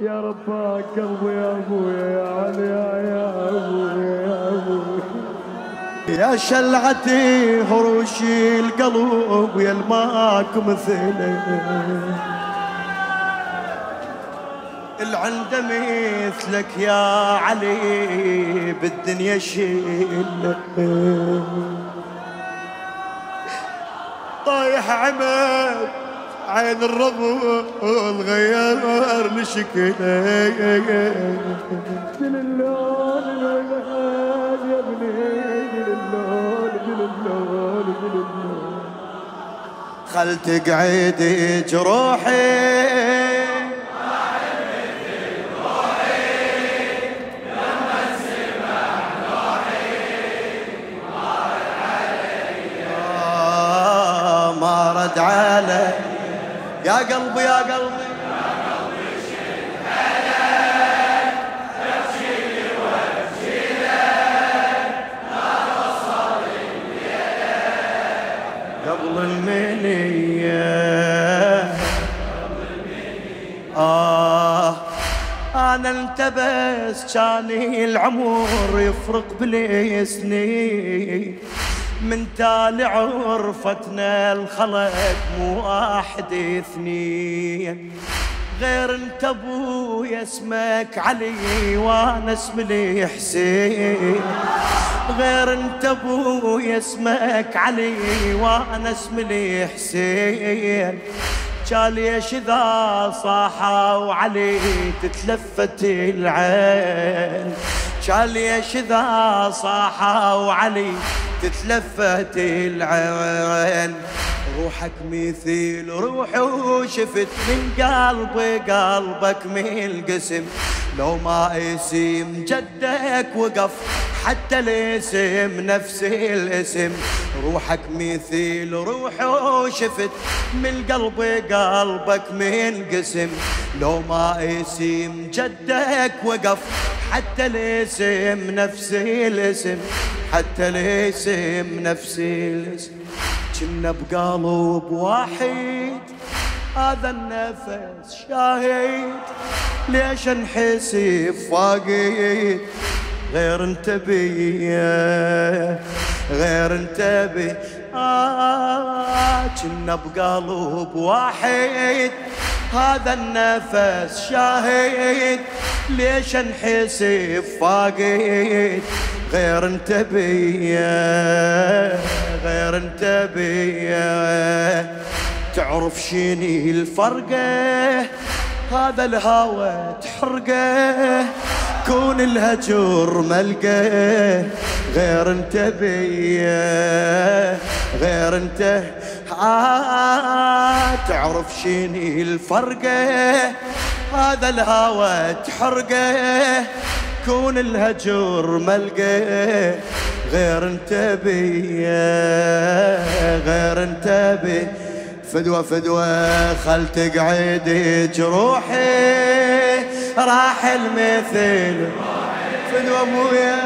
يا رباك قلبي يا ابويا يا علي يا ابويا يا ابويا يا شلعتي هروشي القلب يا الماك مثلك العند مثلك يا علي بالدنيا شيل. طايح عمد عين الرب غير لشكله جل اللون الولاد يا ابني اللون جل اللون خل تقعد جروحي. ما رد علي يا قلبي يا قلبي قبل المنية. آه أنا انتبس كاني العمر يفرق بلي سنين من تالي عرفتنا الخلق مو واحد اثنين. غير انت ابويا اسمك علي وأنا اسمي حسين. غير انت ابويا اسمك علي وأنا اسمي حسين. ليش اذا صاحوا علي تتلفت العين. ليش اذا صاحوا علي تتلفت العين. روحك مثيل روحي وشفت من قلبي قلبك من القسم لو ما اسم جدك وقف حتى الاسم نفس الاسم. روحك مثيل روحي وشفت من قلبي قلبك من قسم. لو ما اسم جدك وقف حتى الاسم نفس الاسم. حتى الاسم نفس الاسم. كنا بقلب واحد. هذا النفس شاهد. ليش انحسب فاقد غير انت بيا غير انت بي آه كنا بقلب واحد. هذا النفس شاهد. ليش انحسب فاقد غير انت بيا غير انت بيا تعرف شيني الفرقة؟ هذا الهوى تحرقه. كون الهجر ملقى غير انت بيا غير انت آه تعرف شيني الفرقة؟ هذا الهوى تحرقه. كون الهجر ملقى. غير انت بيا غير انت بي فدوة فدوة خل تقعد جروحي. راح المثل. فدوة مويا.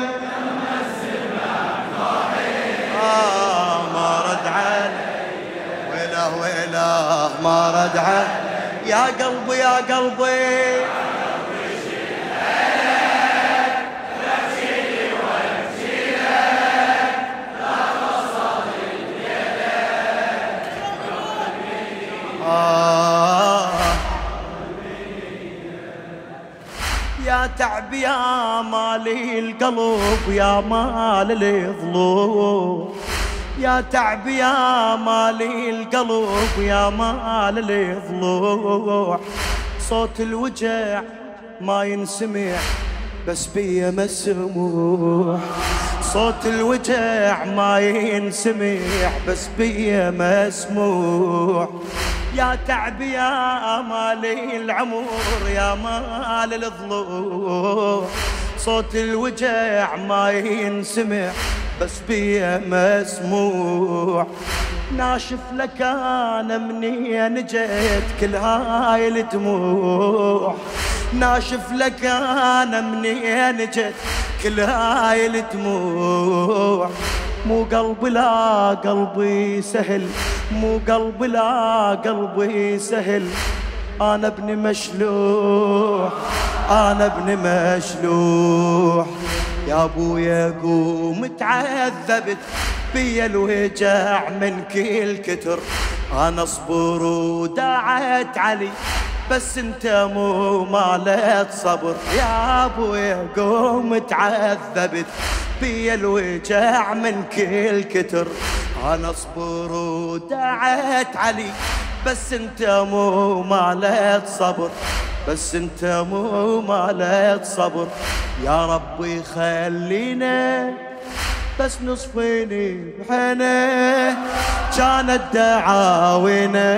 آه ما رد علي ويله ويله ما رد علي يا قلبي يا قلبي. تعب يا مالي القلب يا مال الظلوم. يا تعب يا مالي القلب يا مال الضلوع صوت الوجع ما ينسمع بس بيا مسموع. صوت الوجع ما ينسمع بس بيا مسموع. يا تعب يا مالي العمر يا مال الضلوع صوت الوجع ما ينسمع بس بيا مسموع. ناشف لك أنا منين جيت كل هاي الدموع ناشف لك أنا منين جيت كل هاي الدموع مو قلبي لا قلبي سهل. مو قلبي لا قلبي سهل. أنا ابن مشلوح أنا ابن مشلوح. يا ابويا قوم تعذبت بيا الوجع من كل كتر. أنا اصبر ودعت علي. بس انت مو مالت صبر. يا ابويا قوم تعذبت بيا الوجع من كل كتر. أنا أصبر ودعت علي بس انت مو مالت صبر. بس انت مو مالت صبر. يا ربي خلينا بس نصفيني بحنه كانت دعاوينا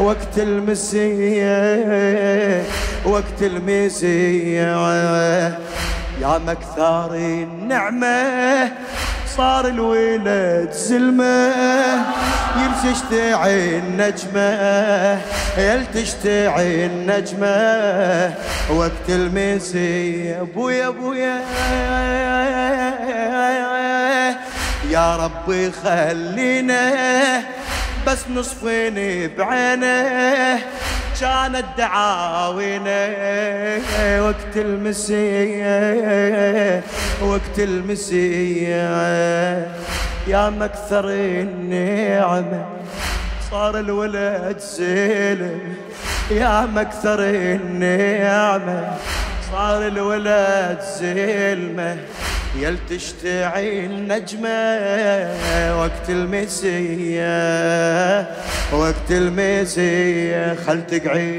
وقت المسية وقت المسية يا مكثار النعمة صار الولد زلمة يمشي يشتعي النجمة يل تشتعي النجمة. وقت المسية أبويا أبويا. يا ربي خلينا بس نصفين بعينه كانت دعاوينا وقت المسية وقت المسية. يا مكثر النعمة صار الولد زلم يا مكثر النعمة صار الولد زلمه يل تشتعي النجمة وقت المسية وقت المسية خل تقعد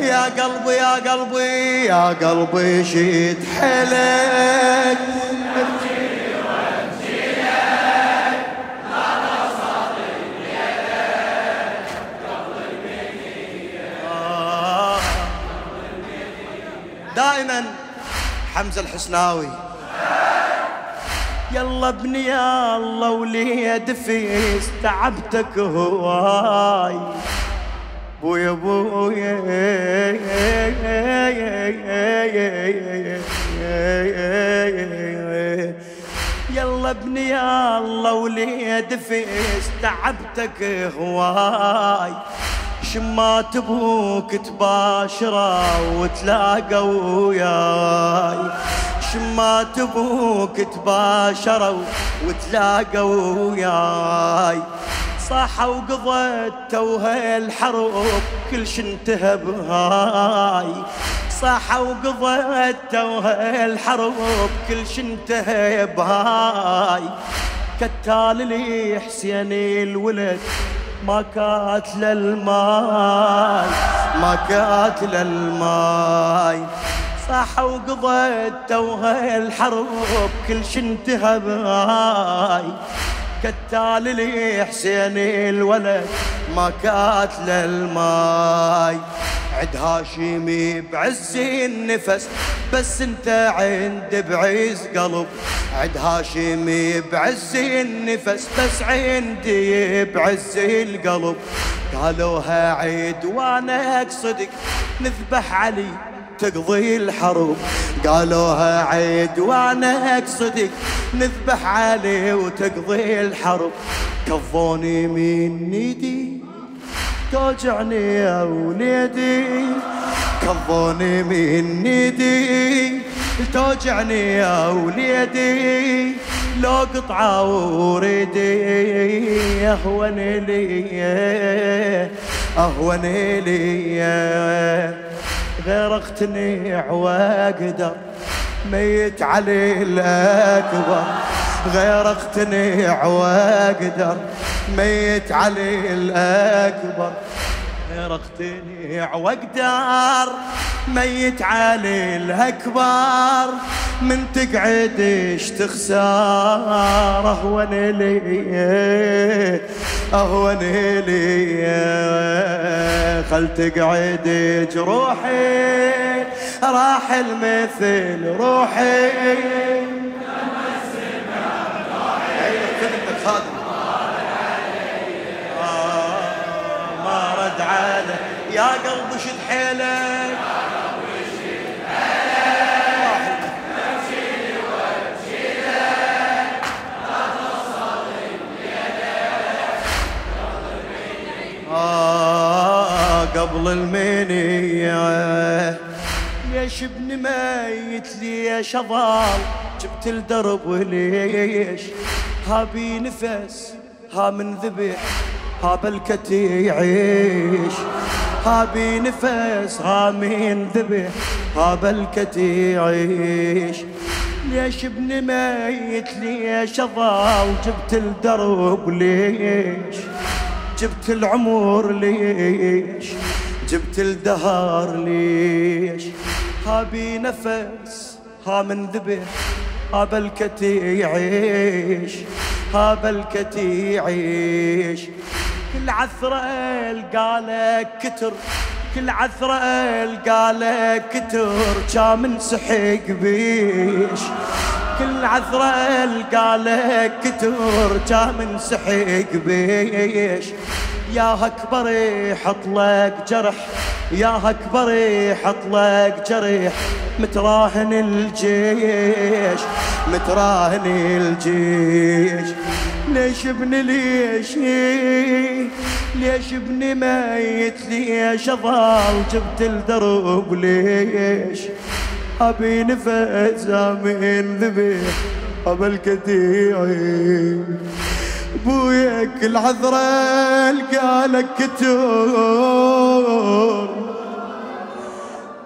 يا قلبي يا قلبي يا قلبي شيت حيلك. دائما حمزة الحسناوي. يلا ابني يا الله ولي دفيس تعبتك هواي. بويا بويا يلا ابني يا الله ولي دفيس تعبتك هواي. شمات أبوك تباشره وتلاقوا وياي. شمات أبوك تباشروا وتلاقوا وياي. صاحوا وقضت توها الحروب كل شي انتهى بهاي. صاحوا وقضت توها الحروب كل شي انتهى بهاي. كتال لي حسين الولد الماي ما كاتل الماي. صاح وقضت توها الحرب كل شي انتهى بهاي كتال لي حسين الولد ما كاتل الماي. عد هاشمي بعز النفس بس انت عند بعز قلب. عد هاشمي بعز النفس بس عندي بعز القلب. قالوها عيد وأنا اقصدك نذبح علي تقضي الحرب قالوها عيد وأنا اقصدك نذبح عليه وتقضي الحرب. كفوني من نيدي توجعني يا وليدي كفوني من نيدي. توجعني يا وليدي لو قطعة وريدي. اهون لي اهون لي. غير اقتنع واقدر ميت علي الأكبر. غير اقتنع واقدر ميت علي الأكبر. غير اقتنع واقدر ميت علي الأكبر. من تقعد إيش تخسر؟ أهون لي أهون لي. خل تقعد جروحي راح المثل روحي. خدمتك خادم ما رد علي يا قلب شد حيلك. آه قبل المنية. ليش ابن ميت ليش اضال جبت الدرب وليش؟ هابي نفس ها من ذبح ها بلكتي يعيش هابي نفس ها من ذبح ها بلكتي يعيش ليش ابن ميت ليش اضال جبت الدرب ليش؟ جبت العمر ليش؟ جبت الدهر ليش؟ هابي نفس ها من ذبح ها بلكتي يعيش ها بلكتي يعيش كل عثرة قالك كتر كل عثرة قالك كتر كامن سحق بيش. كل عثرة القالك كتر كامن سحق بيش. يا أكبر يحط لك جرح يا أكبر يحط لك جرح متراهن الجيش متراهن الجيش. ليش ابن ليش؟ ليش ابن ميت؟ ليش أضال جبت الدرب ليش؟ أبي نفس من ذبح قبل بويك العذرة قالك كتور.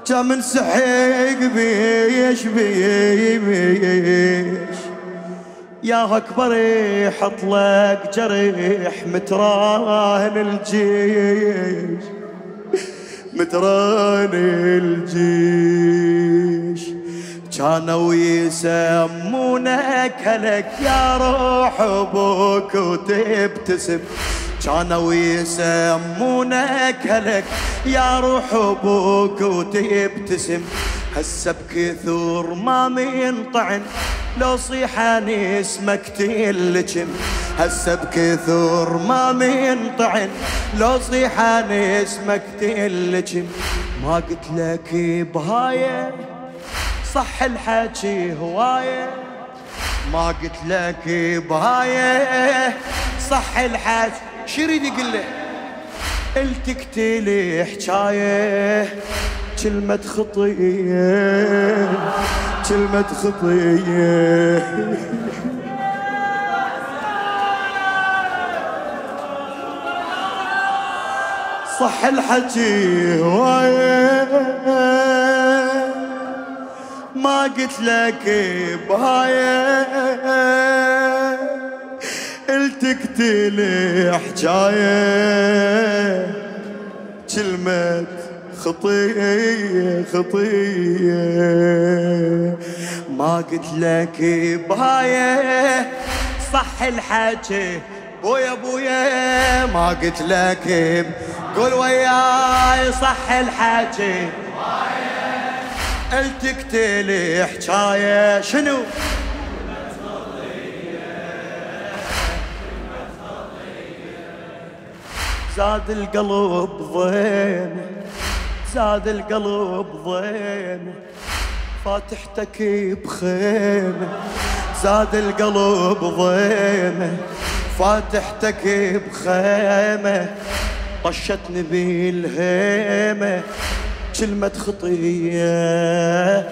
كم سحيق بيش بيش. يا أكبر يحط لك جريح متراهن الجيش. متران الجيش. كانوا يسمونك هلك يا روح أبوك وتبتسم. كانوا يسمونك هلك يا روح أبوك وتبتسم. هسه بكثور ما منطعن لو صيحان اسمك تلجم. هسه بكثور ما منطعن لو صيحان اسمك تلجم. ما قلت لك بهاية صح الحكي هواية. ما قلت لك بهايه صح الحكي شريد يقول له؟ التكتلي حكاية. كلمة خطية. كلمة خطية. صح الحكي هواية. ما قلت لك بهاية التقتل حجاية كلمة خطية خطية. ما قلت لك بهاية صح الحكي بويا بويا. ما قلت لك قول وياي صح الحكي التقتل حكاية شنو؟ زاد القلب ضين زاد القلب ضين فاتحتك بخيمة زاد القلب ضيمة فاتحتك بخيمة طشتني بالهيمة كلمة خطية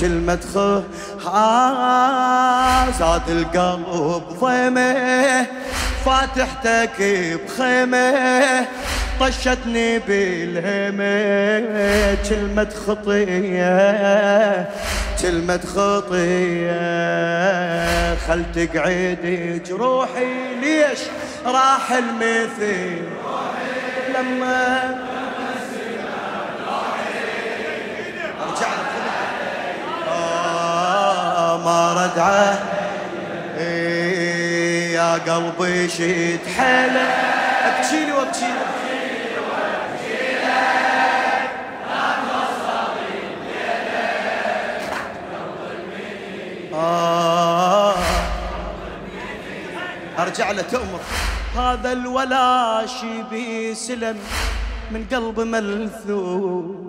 كلمة خ آه زاد القلب ضيمة فاتحتك بخيمة طشتني بالهمة كلمة خطية كلمة خطية. خل تقعد جروحي ليش راح المثل لما ارجع آه ما ردعه إيه يا قلبي شد حيله. ابكي لي وابكي لي آه أرجع له تؤمر هذا الولا شي بيسلم من قلب ملثوم.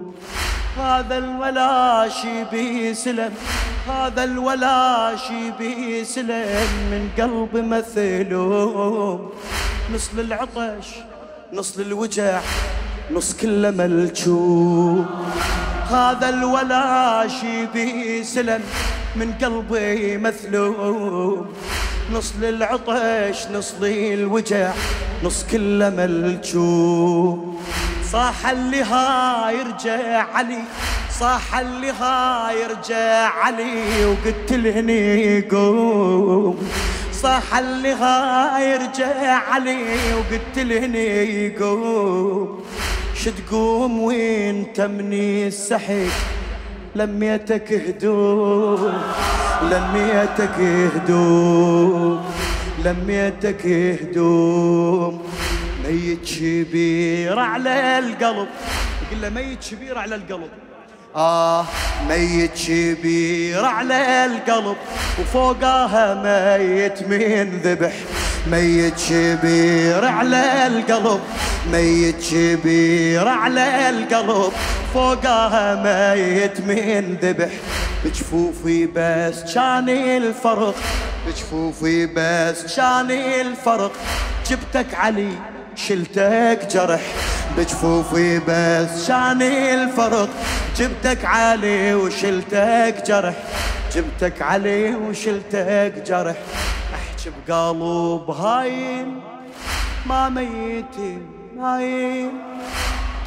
هذا الولاشي بيسلم هذا الولاشي بيسلم من قلب مثلوم. نص للعطش نص للوجع نص كله ملجوم. هذا الولاشي بيسلم من قلبي مثلوم. نص للعطش نص للوجع نص كله ملجوم. صاح اللي هاي يرجع علي. صاح اللي هاي يرجع علي وقلت لهني قوم. صاح اللي هاي يرجع علي وقلت لهني قوم. شتقوم وين تمني السحيق لميتك هدوم لميتك هدوم لميتك هدوم ميت شبير على القلب يقول له ميت شبير على القلب. آه ميت شبير على القلب وفوقها ميت من ذبح. ميت شبير على القلب ميت شبير على القلب فوقها ميت من ذبح. بجفوفي بس كان الفرق بجفوفي بس كان الفرق. جبتك علي شلتك جرح بجفوفي بس كان الفرق. جبتك علي وشلتك جرح. جبتك علي وشلتك جرح. أحكي بقلب هايم. ما ميتي نايم.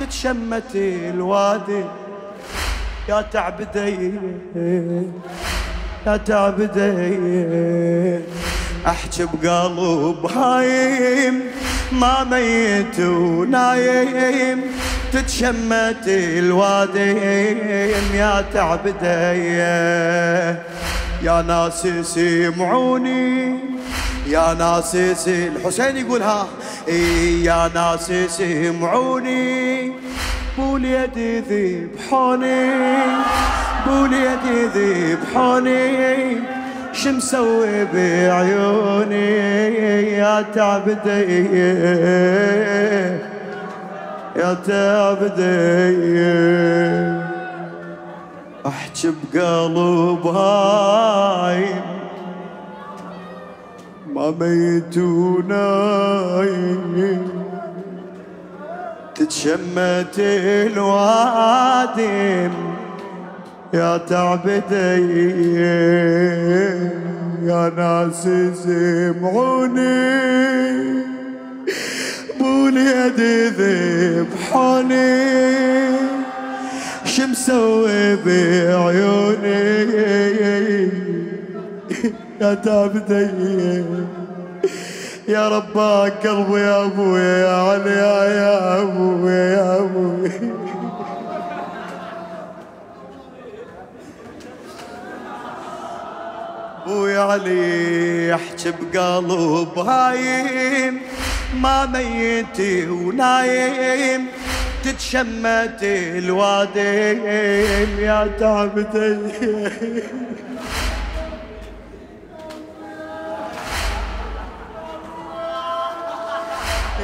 تتشمت الوادي. يا تعبدي يا تعبدي أحكي بقلب هايم. ما ميت ونايم تتشمت الواديم يا تعبدي. يا ناس سمعوني يا ناس الحسين يقول ها. إيه يا ناس سمعوني بوليد ذبحوني بوليد ذبحوني شمسوي بعيوني يا تعبدي. يا تعبدي. أحكي بقلب هاي ما ميت ونايم تتشمت الوادم يا تعبدي يا ناس سمعوني بوليد ذبحوني شمسوي بعيوني يا تعبدي يا رباك قلبي يا ابويا يا علي يا ابويا يا ابويا ابويا علي احكي بقلب هايم. ما ميتي ونايم تتشمت الواديم. يا تعبتي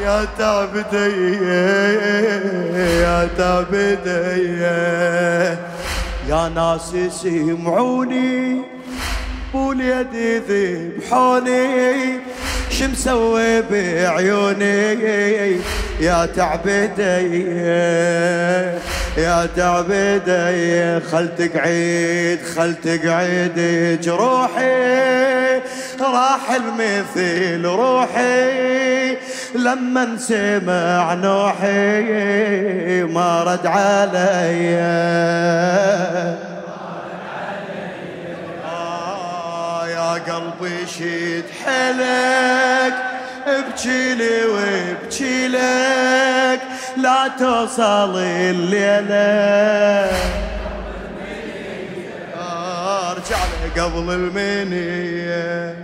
يا تعبدي يا تعبدي يا ناس سمعوني بوليدي ذبحوني شمسوي بعيوني؟ يا تعبدي يا تعبدي. خل تقعد خل تقعد جروحي راح المثل روحي. لما سمع نوحي ما رد علي. قلبي شيد حيلك ابكي لي وابكي لك لا توصل الليلة. آه أرجع لي قبل المنية.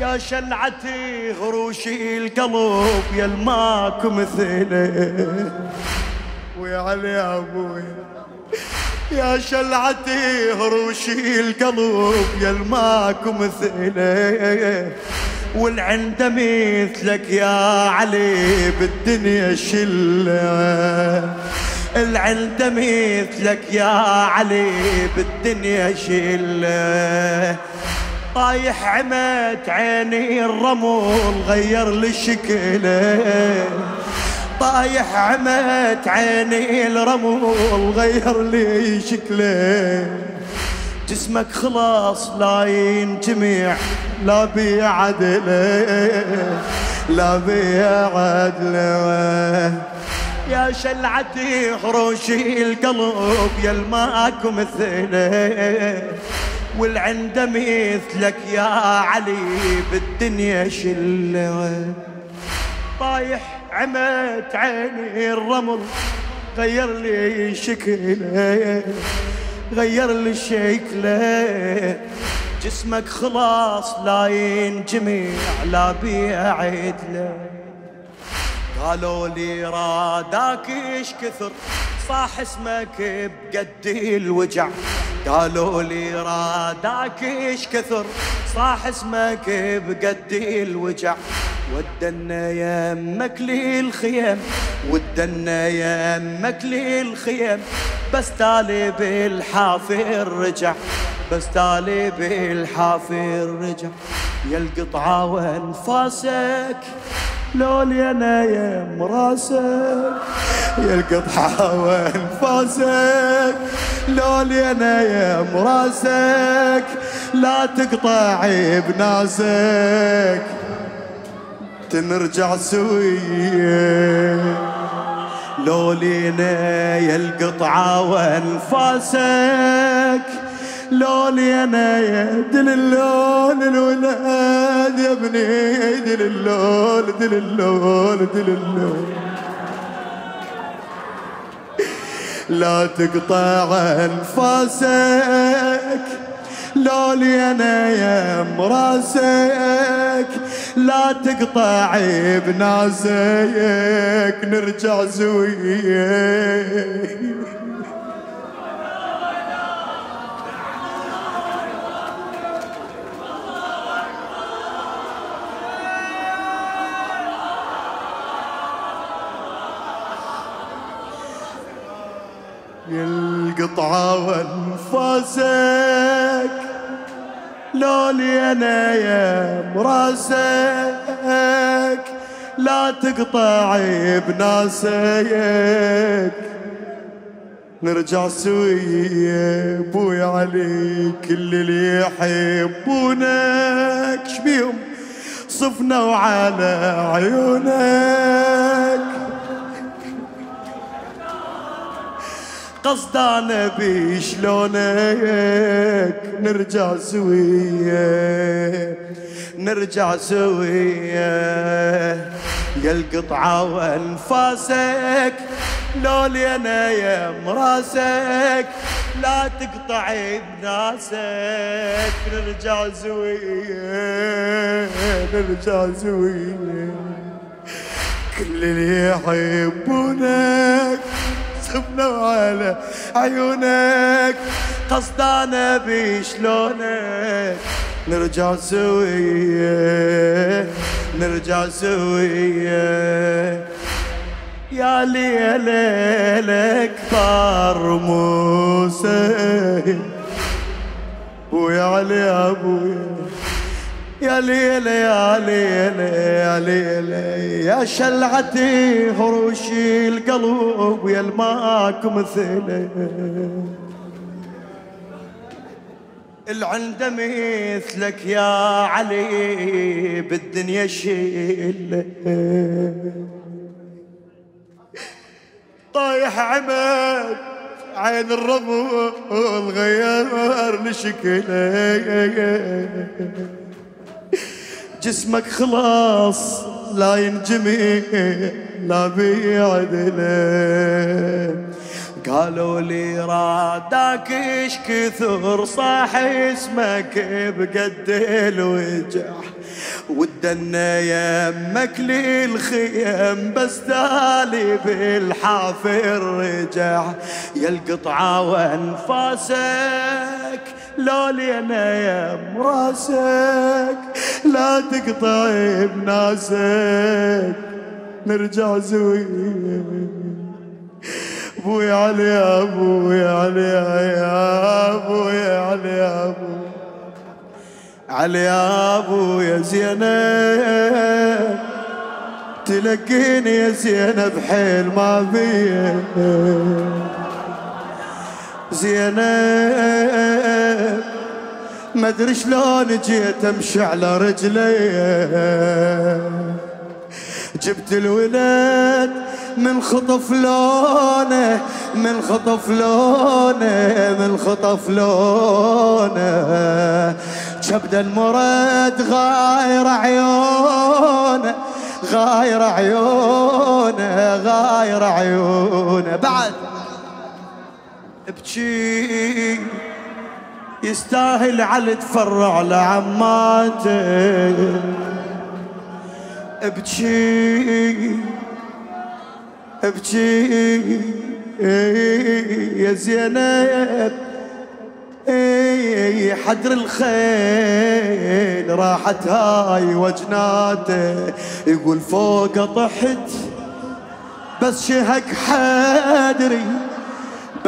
يا شلعتي غروشي القلب يا الماكو مثله ويا علي أبوي. يا شلعتي هروشي القلب يا الماكو مثله والعنده مثلك يا علي بالدنيا شلة. العنده مثلك يا علي بالدنيا شلة. طايح عمت عيني الرمل غير لي شكلة. طايح عمت عيني الرمل غير لي شكله. جسمك خلاص لا ينجمع لا بعدله لا بعدله يا شلعتي خروشي القلب يا الماك مثله والعند مثلك يا علي بالدنيا شله. طايح عمت عيني الرمل غير لي شكله غير لي شكله. جسمك خلاص لا ينجمع لا بيعد له قالوا لي راداك إيش كثر؟ صاح اسمك بقد الوجع. قالوا لي راداك إيش كثر؟ صاح اسمك بقد الوجع. ودنا يمك للخيم ودنا يمك للخيم. بس تالي بالحافر رجع بس تالي بالحافر رجع. يا القطعة وانفاسك لولي أنا يا مراسك يا القطعة وانفاسك لولي أنا يا مراسك لا تقطع بناسك تنرجع سوية. لولينا يا القطعة وانفاسك لولينا يا دل اللول الولاد يا ابني دل اللول دل اللول دل اللول. لا تقطع أنفاسك. لولي أنا يا مراسك لا تقطع بناسك نرجع زويه القطعة وانفاسك لولي أنا يا مراسك لا تقطع بناسك نرجع سوية بوي علي كل اللي يحبونك. شبيهم صفنا وعلى عيونك. قصدانا بشلونك نرجع سوية نرجع سوية. يا القطعة وانفاسك لولي أنا يا مراسك لا تقطع بناسك. نرجع زوية نرجع زوية كل اللي يحبونك صفنا على عيونك. قصدانا بشلونك نرجع سوية. نرجع سوية. يا ليلك موسى. ويا علي أبويا. يا ليلة يا ليلة يا ليلة يا شلعتي هروشي القلب يا الماك مثله العند مثلك يا علي بالدنيا شيله طايح عمد عين الرمل غير لشكله جسمك خلاص لا ينجمي لا بيعدله قالوا لي رادك إيش كثر صاح اسمك بقد الوجع. ودنا يمك للخيم بس تالي بالحافر رجع. يا القطعة وانفاسك لو لينا يا مراسك لا تقطعي بناسك. نرجع زوين أبوي علي أبوي علي يا أبوي علي يا أبوي. علي يا ابو يا زينب. تلقيني يا زينب حيل ما بيه زينب. ما أدري شلون جيت أمشي على رجلي. جبت الولد من خطف لونه من خطف لونه من خطف لونه. كبد المرد غاير عيونه غاير عيونه غاير عيونه. بعد ابكي يستاهل على تفرع لعماته. ابكي ابكي يا زينب. حدر الخيل راحت هاي وجناته. يقول فوق طحت بس شهك حدري.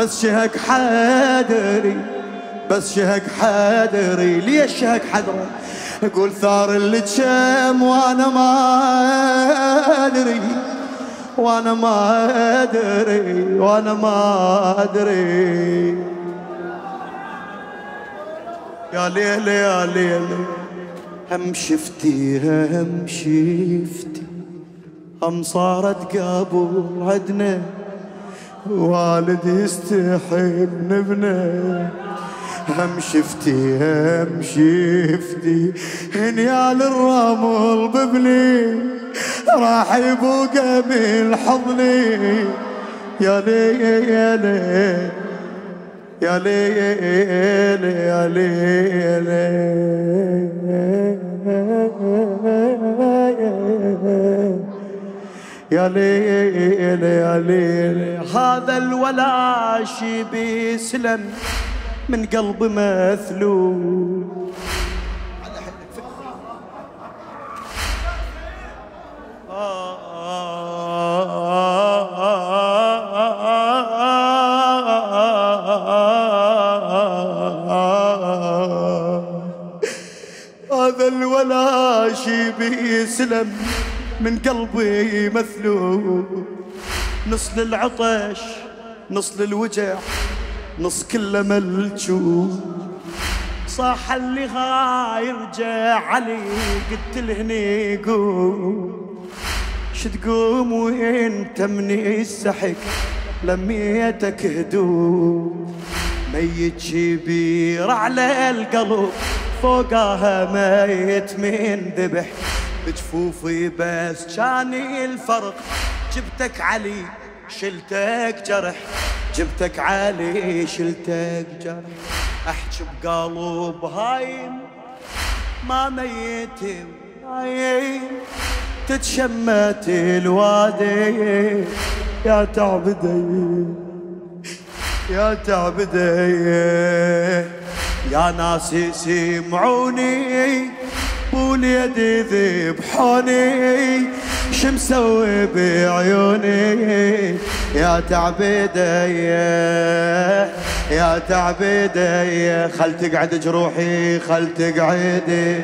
بس شهك حدري بس شهك حدري ليش شهك حدري يقول ثار اللي تشم وأنا ما أدري وأنا ما أدري وأنا ما أدري. يا ليل يا ليل هم شفتي هم شفتي. هم صارت قابو عدنا. والدي يستحي من ابنه. هم شفتي هم شفتي. هنيال الرمل ببني راح يبوق من حضني. يا لي يا لي يا ليل يا ليل يا ليل يا ليل. هذا الولاشي بيسلم من قلب مثلول هذا الولاشي بيسلم من قلبي مثلول نص للعطش نص للوجع نص كله ملجوم صاح اللي يرجع علي قلت له هني قوم. ش تقوم وانت مني السحق لميتك هدوم ميت شبير على القلب فوقها ميت من ذبح. بجفوفي بس كان الفرق. جبتك علي شلتك جرح. جبتك علي شلتك جرح. احكي بقلب هايم ما ميت هايم تتشمت الوادي. يا تعبدي يا تعبدي. يا ناس سمعوني واليد ذبحوني شو مسوي بعيوني؟ يا تعبدي يا تعبدي خل تقعد جروحي خل تقعدي.